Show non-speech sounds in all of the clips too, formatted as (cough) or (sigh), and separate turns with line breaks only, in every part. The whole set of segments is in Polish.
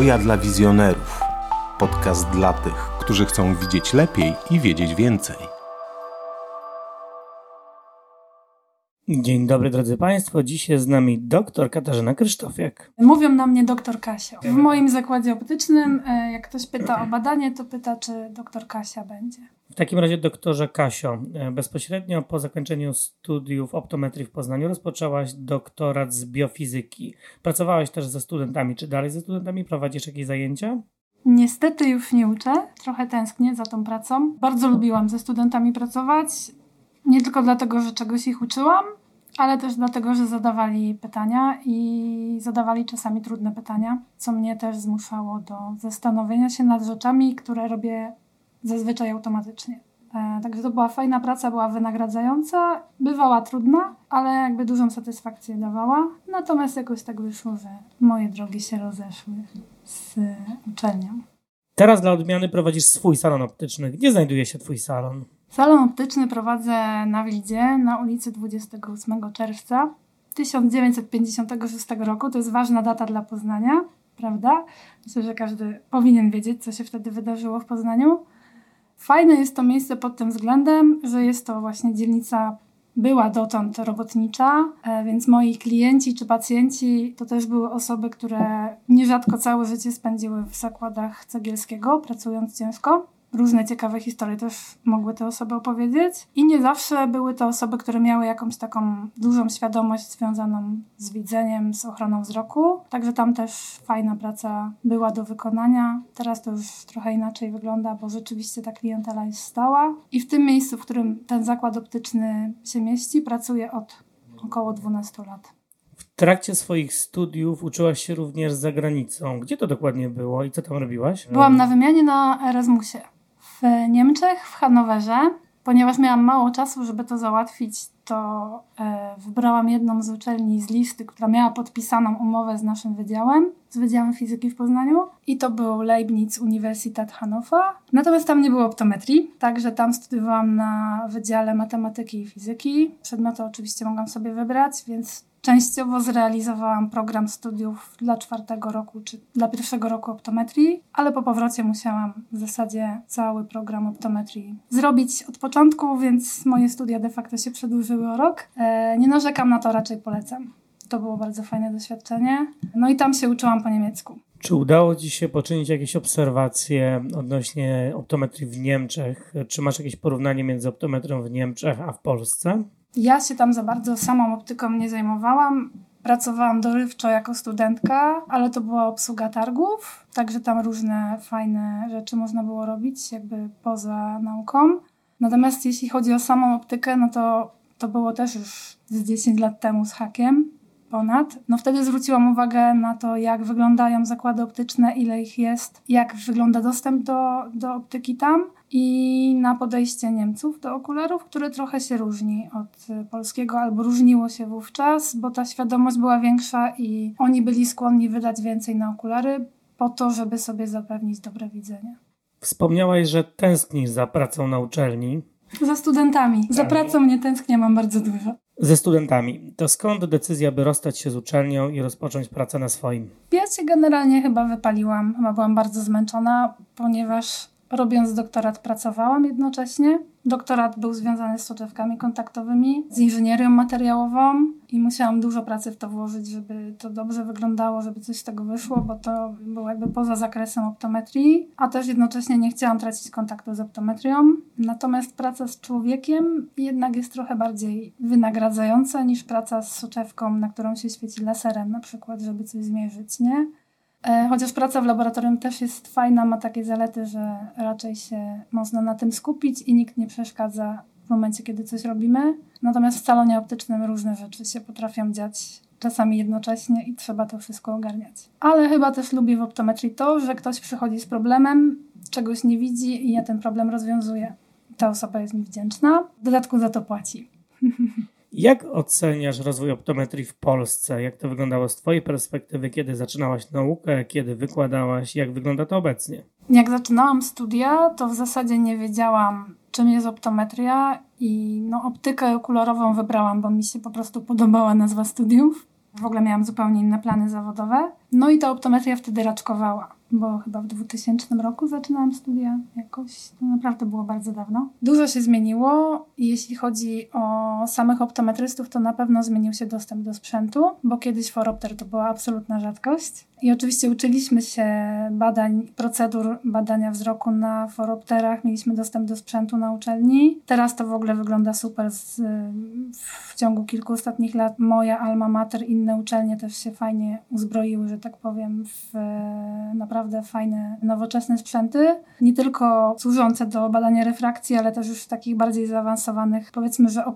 Oja dla wizjonerów. Podcast dla tych, którzy chcą widzieć lepiej i wiedzieć więcej.
Dzień dobry drodzy Państwo, dzisiaj z nami dr Katarzyna Krysztofiak.
Mówią na mnie doktor Kasia. W moim zakładzie optycznym, e, jak ktoś pyta o badanie, to pyta, czy doktor Kasia będzie.
W takim razie doktorze Kasio, e, bezpośrednio po zakończeniu studiów optometrii w Poznaniu rozpoczęłaś doktorat z biofizyki. Pracowałaś też ze studentami. Czy dalej ze studentami prowadzisz jakieś zajęcia?
Niestety już nie uczę. Trochę tęsknię za tą pracą. Bardzo lubiłam ze studentami pracować. Nie tylko dlatego, że czegoś ich uczyłam, ale też dlatego, że zadawali pytania i zadawali czasami trudne pytania, co mnie też zmuszało do zastanowienia się nad rzeczami, które robię zazwyczaj automatycznie. E, także to była fajna praca, była wynagradzająca, bywała trudna, ale jakby dużą satysfakcję dawała. Natomiast jakoś tak wyszło, że moje drogi się rozeszły z uczelnią.
Teraz dla odmiany prowadzisz swój salon optyczny. Gdzie znajduje się Twój salon?
Salon optyczny prowadzę na Wlidzie, na ulicy 28 czerwca 1956 roku. To jest ważna data dla Poznania, prawda? Myślę, że każdy powinien wiedzieć, co się wtedy wydarzyło w Poznaniu. Fajne jest to miejsce pod tym względem, że jest to właśnie dzielnica była dotąd robotnicza, e, więc moi klienci czy pacjenci to też były osoby, które nierzadko całe życie spędziły w zakładach Cegielskiego, pracując ciężko różne ciekawe historie też mogły te osoby opowiedzieć. I nie zawsze były to osoby, które miały jakąś taką dużą świadomość związaną z widzeniem, z ochroną wzroku. Także tam też fajna praca była do wykonania. Teraz to już trochę inaczej wygląda, bo rzeczywiście ta klientela jest stała. I w tym miejscu, w którym ten zakład optyczny się mieści, pracuję od około 12 lat.
W trakcie swoich studiów uczyłaś się również za granicą. Gdzie to dokładnie było i co tam robiłaś?
Byłam na wymianie na Erasmusie w Niemczech, w Hanowerze. Ponieważ miałam mało czasu, żeby to załatwić, to e, wybrałam jedną z uczelni z listy, która miała podpisaną umowę z naszym wydziałem, z Wydziałem Fizyki w Poznaniu. I to był Leibniz Universitat Hannover. Natomiast tam nie było optometrii, także tam studiowałam na Wydziale Matematyki i Fizyki. Przedmioty oczywiście mogłam sobie wybrać, więc Częściowo zrealizowałam program studiów dla czwartego roku czy dla pierwszego roku optometrii, ale po powrocie musiałam w zasadzie cały program optometrii zrobić od początku, więc moje studia de facto się przedłużyły o rok. E, nie narzekam na to, raczej polecam. To było bardzo fajne doświadczenie. No i tam się uczyłam po niemiecku.
Czy udało Ci się poczynić jakieś obserwacje odnośnie optometrii w Niemczech? Czy masz jakieś porównanie między optometrią w Niemczech a w Polsce?
Ja się tam za bardzo samą optyką nie zajmowałam. Pracowałam dorywczo jako studentka, ale to była obsługa targów, także tam różne fajne rzeczy można było robić, jakby poza nauką. Natomiast jeśli chodzi o samą optykę, no to to było też już z 10 lat temu z hakiem ponad. No wtedy zwróciłam uwagę na to, jak wyglądają zakłady optyczne, ile ich jest, jak wygląda dostęp do, do optyki tam i na podejście Niemców do okularów, które trochę się różni od polskiego, albo różniło się wówczas, bo ta świadomość była większa i oni byli skłonni wydać więcej na okulary po to, żeby sobie zapewnić dobre widzenie.
Wspomniałaś, że tęsknisz za pracą na uczelni.
Za studentami. Za tak. pracą nie tęsknię, mam bardzo dużo.
Ze studentami. To skąd decyzja, by rozstać się z uczelnią i rozpocząć pracę na swoim?
Ja się generalnie chyba wypaliłam. Chyba byłam bardzo zmęczona, ponieważ robiąc doktorat pracowałam jednocześnie. Doktorat był związany z soczewkami kontaktowymi, z inżynierią materiałową i musiałam dużo pracy w to włożyć, żeby to dobrze wyglądało, żeby coś z tego wyszło, bo to było jakby poza zakresem optometrii, a też jednocześnie nie chciałam tracić kontaktu z optometrią. Natomiast praca z człowiekiem jednak jest trochę bardziej wynagradzająca niż praca z soczewką, na którą się świeci laserem na przykład, żeby coś zmierzyć, nie? E, chociaż praca w laboratorium też jest fajna, ma takie zalety, że raczej się można na tym skupić i nikt nie przeszkadza w momencie, kiedy coś robimy. Natomiast w salonie optycznym różne rzeczy się potrafią dziać czasami jednocześnie i trzeba to wszystko ogarniać. Ale chyba też lubię w optometrii to, że ktoś przychodzi z problemem, czegoś nie widzi i ja ten problem rozwiązuję. Ta osoba jest mi wdzięczna, w dodatku za to płaci. (laughs)
Jak oceniasz rozwój optometrii w Polsce? Jak to wyglądało z Twojej perspektywy, kiedy zaczynałaś naukę, kiedy wykładałaś? Jak wygląda to obecnie?
Jak zaczynałam studia, to w zasadzie nie wiedziałam, czym jest optometria i no, optykę okularową wybrałam, bo mi się po prostu podobała nazwa studiów. W ogóle miałam zupełnie inne plany zawodowe. No i ta optometria wtedy raczkowała bo chyba w 2000 roku zaczynałam studia jakoś, to naprawdę było bardzo dawno. Dużo się zmieniło jeśli chodzi o samych optometrystów, to na pewno zmienił się dostęp do sprzętu, bo kiedyś foropter to była absolutna rzadkość. I oczywiście uczyliśmy się badań, procedur badania wzroku na foropterach, mieliśmy dostęp do sprzętu na uczelni. Teraz to w ogóle wygląda super. Z, w ciągu kilku ostatnich lat moja alma mater, inne uczelnie też się fajnie uzbroiły, że tak powiem, w naprawdę naprawdę fajne, nowoczesne sprzęty, nie tylko służące do badania refrakcji, ale też już takich bardziej zaawansowanych, powiedzmy, że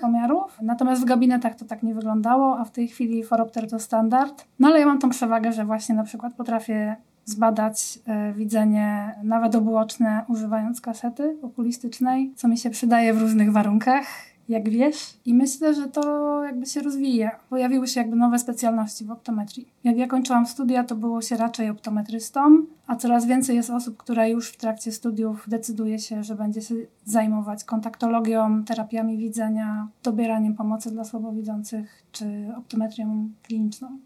pomiarów. Natomiast w gabinetach to tak nie wyglądało, a w tej chwili foropter to standard. No ale ja mam tą przewagę, że właśnie na przykład potrafię zbadać y, widzenie nawet obuoczne używając kasety okulistycznej, co mi się przydaje w różnych warunkach jak wiesz. I myślę, że to jakby się rozwija. Pojawiły się jakby nowe specjalności w optometrii. Jak ja kończyłam studia, to było się raczej optometrystą, a coraz więcej jest osób, które już w trakcie studiów decyduje się, że będzie się zajmować kontaktologią, terapiami widzenia, dobieraniem pomocy dla słabowidzących czy optometrią kliniczną.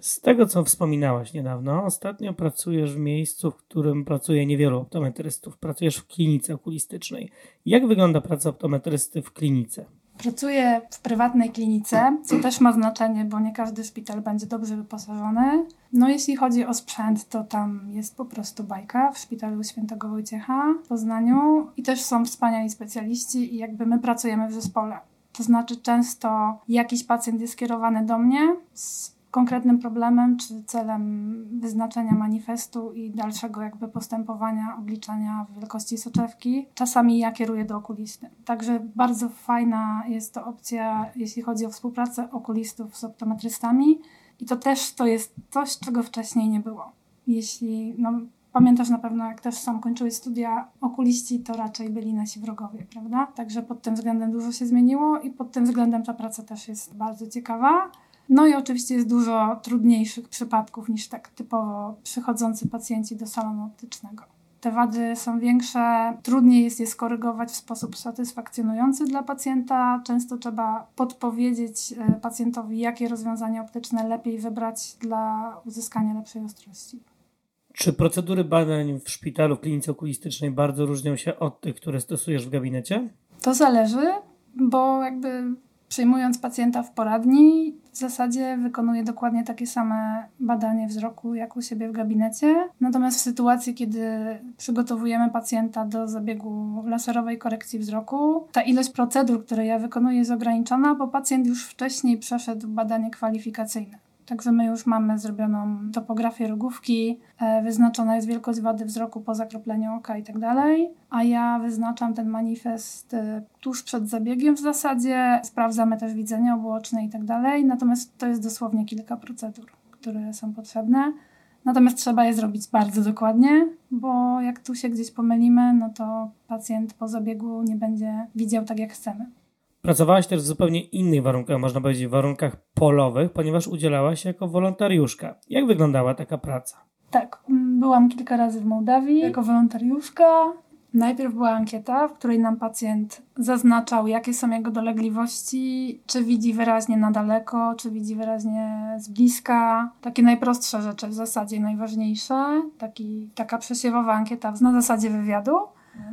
Z tego, co wspominałaś niedawno, ostatnio pracujesz w miejscu, w którym pracuje niewielu optometrystów. Pracujesz w klinice okulistycznej. Jak wygląda praca optometrysty w klinice?
Pracuję w prywatnej klinice, co też ma znaczenie, bo nie każdy szpital będzie dobrze wyposażony. No jeśli chodzi o sprzęt, to tam jest po prostu bajka w szpitalu świętego Wojciecha w Poznaniu i też są wspaniali specjaliści i jakby my pracujemy w zespole. To znaczy często jakiś pacjent jest skierowany do mnie z konkretnym problemem czy celem wyznaczenia manifestu i dalszego jakby postępowania, obliczania wielkości soczewki. Czasami ja kieruję do okulisty. Także bardzo fajna jest to opcja, jeśli chodzi o współpracę okulistów z optometrystami. I to też to jest coś, czego wcześniej nie było. Jeśli, no, pamiętasz na pewno, jak też sam kończyły studia okuliści, to raczej byli nasi wrogowie, prawda? Także pod tym względem dużo się zmieniło i pod tym względem ta praca też jest bardzo ciekawa. No i oczywiście jest dużo trudniejszych przypadków niż tak typowo przychodzący pacjenci do salonu optycznego. Te wady są większe, trudniej jest je skorygować w sposób satysfakcjonujący dla pacjenta. Często trzeba podpowiedzieć e, pacjentowi, jakie rozwiązanie optyczne lepiej wybrać dla uzyskania lepszej ostrości.
Czy procedury badań w szpitalu, w klinice okulistycznej bardzo różnią się od tych, które stosujesz w gabinecie?
To zależy, bo jakby przyjmując pacjenta w poradni, w zasadzie wykonuje dokładnie takie same badanie wzroku jak u siebie w gabinecie. Natomiast w sytuacji, kiedy przygotowujemy pacjenta do zabiegu laserowej korekcji wzroku, ta ilość procedur, które ja wykonuję, jest ograniczona, bo pacjent już wcześniej przeszedł badanie kwalifikacyjne. Także my już mamy zrobioną topografię rogówki, e, wyznaczona jest wielkość wady wzroku po zakropleniu oka i tak dalej, a ja wyznaczam ten manifest e, tuż przed zabiegiem w zasadzie. Sprawdzamy też widzenie obłoczne i tak dalej, natomiast to jest dosłownie kilka procedur, które są potrzebne. Natomiast trzeba je zrobić bardzo dokładnie, bo jak tu się gdzieś pomylimy, no to pacjent po zabiegu nie będzie widział tak, jak chcemy.
Pracowałaś też w zupełnie innych warunkach, można powiedzieć, warunkach polowych, ponieważ udzielałaś się jako wolontariuszka. Jak wyglądała taka praca?
Tak, byłam kilka razy w Mołdawii jako wolontariuszka. Najpierw była ankieta, w której nam pacjent zaznaczał, jakie są jego dolegliwości, czy widzi wyraźnie na daleko, czy widzi wyraźnie z bliska. Takie najprostsze rzeczy w zasadzie, najważniejsze. Taki, taka przesiewowa ankieta na zasadzie wywiadu.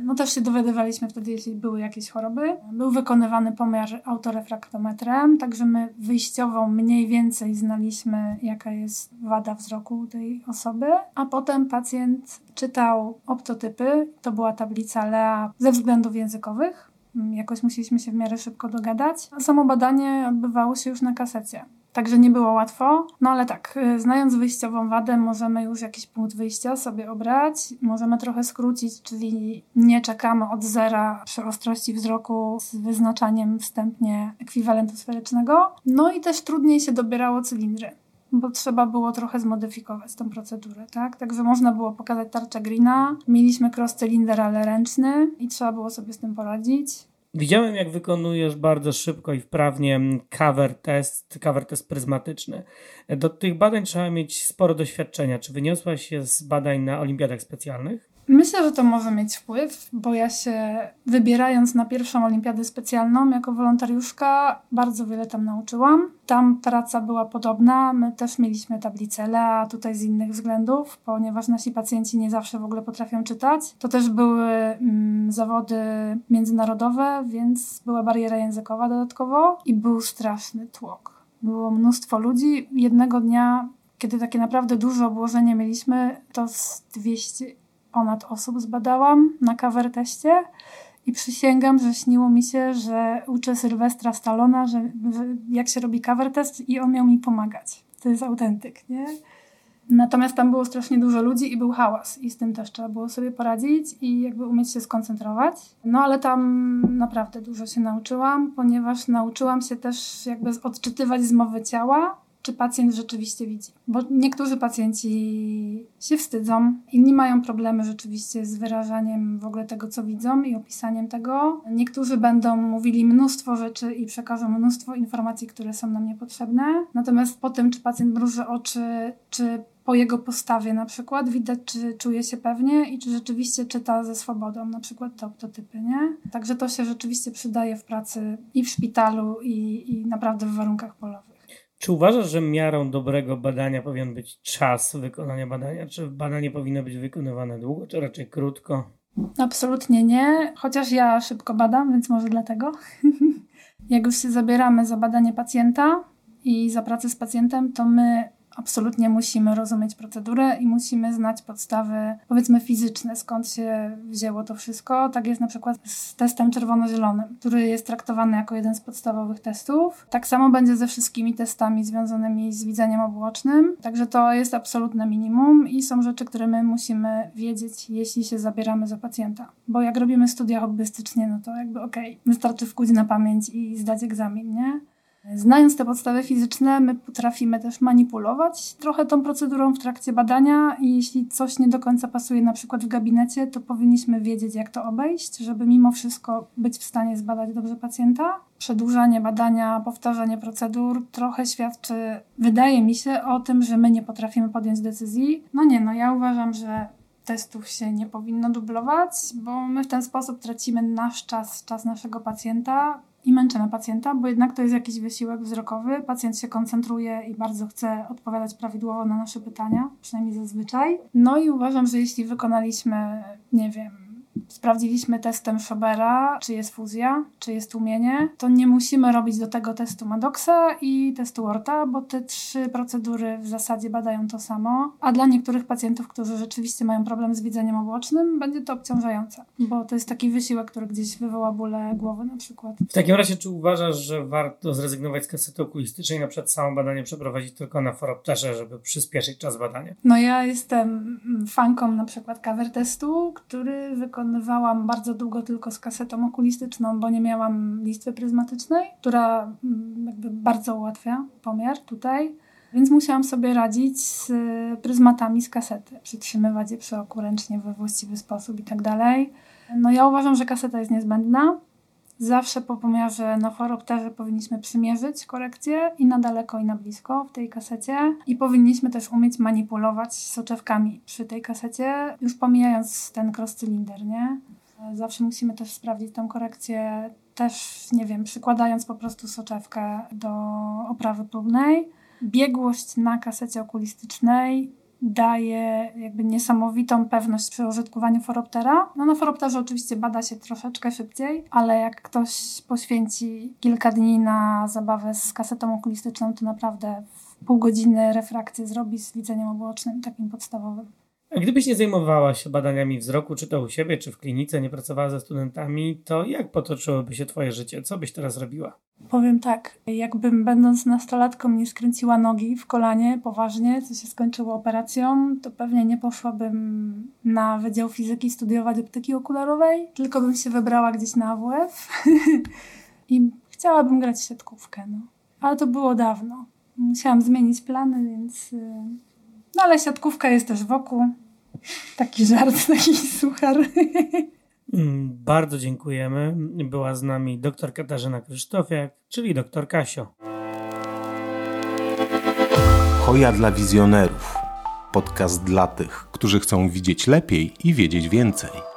No też się dowiadywaliśmy wtedy, jeśli były jakieś choroby. Był wykonywany pomiar autorefraktometrem, także my wyjściowo mniej więcej znaliśmy, jaka jest wada wzroku tej osoby, a potem pacjent czytał optotypy, to była tablica LEA ze względów językowych. Jakoś musieliśmy się w miarę szybko dogadać. A samo badanie odbywało się już na kasecie. Także nie było łatwo. No ale tak, y, znając wyjściową wadę, możemy już jakiś punkt wyjścia sobie obrać. Możemy trochę skrócić, czyli nie czekamy od zera przy ostrości wzroku z wyznaczaniem wstępnie ekwiwalentu sferycznego. No i też trudniej się dobierało cylindry bo trzeba było trochę zmodyfikować tę procedurę, tak? Także można było pokazać tarczę Greena, mieliśmy cross cylinder, ale ręczny i trzeba było sobie z tym poradzić.
Widziałem, jak wykonujesz bardzo szybko i wprawnie cover test, cover test pryzmatyczny. Do tych badań trzeba mieć sporo doświadczenia. Czy wyniosłaś się z badań na olimpiadach specjalnych?
Myślę, że to może mieć wpływ, bo ja się wybierając na pierwszą olimpiadę specjalną jako wolontariuszka bardzo wiele tam nauczyłam. Tam praca była podobna, my też mieliśmy tablicę LEA, a tutaj z innych względów, ponieważ nasi pacjenci nie zawsze w ogóle potrafią czytać. To też były mm, zawody międzynarodowe, więc była bariera językowa dodatkowo i był straszny tłok. Było mnóstwo ludzi. Jednego dnia kiedy takie naprawdę duże obłożenie mieliśmy, to z 200 ponad osób zbadałam na cover teście i przysięgam, że śniło mi się, że uczę Sylwestra Stallona, że, że jak się robi cover test i on miał mi pomagać. To jest autentyk, nie? Natomiast tam było strasznie dużo ludzi i był hałas i z tym też trzeba było sobie poradzić i jakby umieć się skoncentrować. No ale tam naprawdę dużo się nauczyłam, ponieważ nauczyłam się też jakby odczytywać z mowy ciała czy pacjent rzeczywiście widzi. Bo niektórzy pacjenci się wstydzą, inni mają problemy rzeczywiście z wyrażaniem w ogóle tego, co widzą i opisaniem tego. Niektórzy będą mówili mnóstwo rzeczy i przekażą mnóstwo informacji, które są nam niepotrzebne. Natomiast po tym, czy pacjent mruży oczy, czy po jego postawie na przykład widać, czy czuje się pewnie i czy rzeczywiście czyta ze swobodą, na przykład te optotypy, nie? Także to się rzeczywiście przydaje w pracy i w szpitalu, i, i naprawdę w warunkach polowych.
Czy uważasz, że miarą dobrego badania powinien być czas wykonania badania? Czy badanie powinno być wykonywane długo, czy raczej krótko?
Absolutnie nie, chociaż ja szybko badam, więc może dlatego. (laughs) Jak już się zabieramy za badanie pacjenta i za pracę z pacjentem, to my absolutnie musimy rozumieć procedurę i musimy znać podstawy, powiedzmy, fizyczne, skąd się wzięło to wszystko. Tak jest na przykład z testem czerwono-zielonym, który jest traktowany jako jeden z podstawowych testów. Tak samo będzie ze wszystkimi testami związanymi z widzeniem obłocznym. Także to jest absolutne minimum i są rzeczy, które my musimy wiedzieć, jeśli się zabieramy za pacjenta. Bo jak robimy studia hobbystycznie, no to jakby okej, okay, wystarczy wkuć na pamięć i zdać egzamin, nie? Znając te podstawy fizyczne, my potrafimy też manipulować trochę tą procedurą w trakcie badania i jeśli coś nie do końca pasuje na przykład w gabinecie, to powinniśmy wiedzieć, jak to obejść, żeby mimo wszystko być w stanie zbadać dobrze pacjenta. Przedłużanie badania, powtarzanie procedur trochę świadczy, wydaje mi się, o tym, że my nie potrafimy podjąć decyzji. No nie, no ja uważam, że testów się nie powinno dublować, bo my w ten sposób tracimy nasz czas, czas naszego pacjenta, i męczymy pacjenta, bo jednak to jest jakiś wysiłek wzrokowy. Pacjent się koncentruje i bardzo chce odpowiadać prawidłowo na nasze pytania, przynajmniej zazwyczaj. No i uważam, że jeśli wykonaliśmy, nie wiem, sprawdziliśmy testem Schobera, czy jest fuzja, czy jest tłumienie, to nie musimy robić do tego testu Maddoxa i testu Orta, bo te trzy procedury w zasadzie badają to samo, a dla niektórych pacjentów, którzy rzeczywiście mają problem z widzeniem obłocznym, będzie to obciążające, bo to jest taki wysiłek, który gdzieś wywoła bóle głowy na przykład.
W takim razie, czy uważasz, że warto zrezygnować z kasety okulistycznej, na przykład samo badanie przeprowadzić tylko na foropterze, żeby przyspieszyć czas badania?
No ja jestem fanką na przykład cover testu, który wykonuje wykonywałam bardzo długo tylko z kasetą okulistyczną, bo nie miałam listwy pryzmatycznej, która mm, jakby bardzo ułatwia pomiar tutaj. Więc musiałam sobie radzić z pryzmatami z kasety, przytrzymywać je przy oku ręcznie we właściwy sposób i tak dalej. No ja uważam, że kaseta jest niezbędna. Zawsze po pomiarze na foropterze powinniśmy przymierzyć korekcję i na daleko i na blisko w tej kasecie i powinniśmy też umieć manipulować soczewkami przy tej kasecie, już pomijając ten cross-cylinder, nie? Zawsze musimy też sprawdzić tę korekcję, też, nie wiem, przykładając po prostu soczewkę do oprawy próbnej. Biegłość na kasecie okulistycznej daje jakby niesamowitą pewność przy użytkowaniu foroptera. No na foropterze oczywiście bada się troszeczkę szybciej, ale jak ktoś poświęci kilka dni na zabawę z kasetą okulistyczną, to naprawdę w pół godziny refrakcję zrobi z widzeniem obocznym, takim podstawowym.
Gdybyś nie zajmowała się badaniami wzroku, czy to u siebie, czy w klinice, nie pracowała ze studentami, to jak potoczyłoby się twoje życie? Co byś teraz robiła?
Powiem tak, jakbym będąc nastolatką nie skręciła nogi w kolanie poważnie, co się skończyło operacją, to pewnie nie poszłabym na Wydział Fizyki studiować optyki okularowej, tylko bym się wybrała gdzieś na AWF (laughs) i chciałabym grać w siatkówkę. No. Ale to było dawno. Musiałam zmienić plany, więc... Y, no ale siatkówka jest też wokół. Taki żart, (laughs) taki suchar.
Mm, bardzo dziękujemy. Była z nami dr Katarzyna Krzysztofiak, czyli dr Kasio.
Hoja dla wizjonerów. Podcast dla tych, którzy chcą widzieć lepiej i wiedzieć więcej.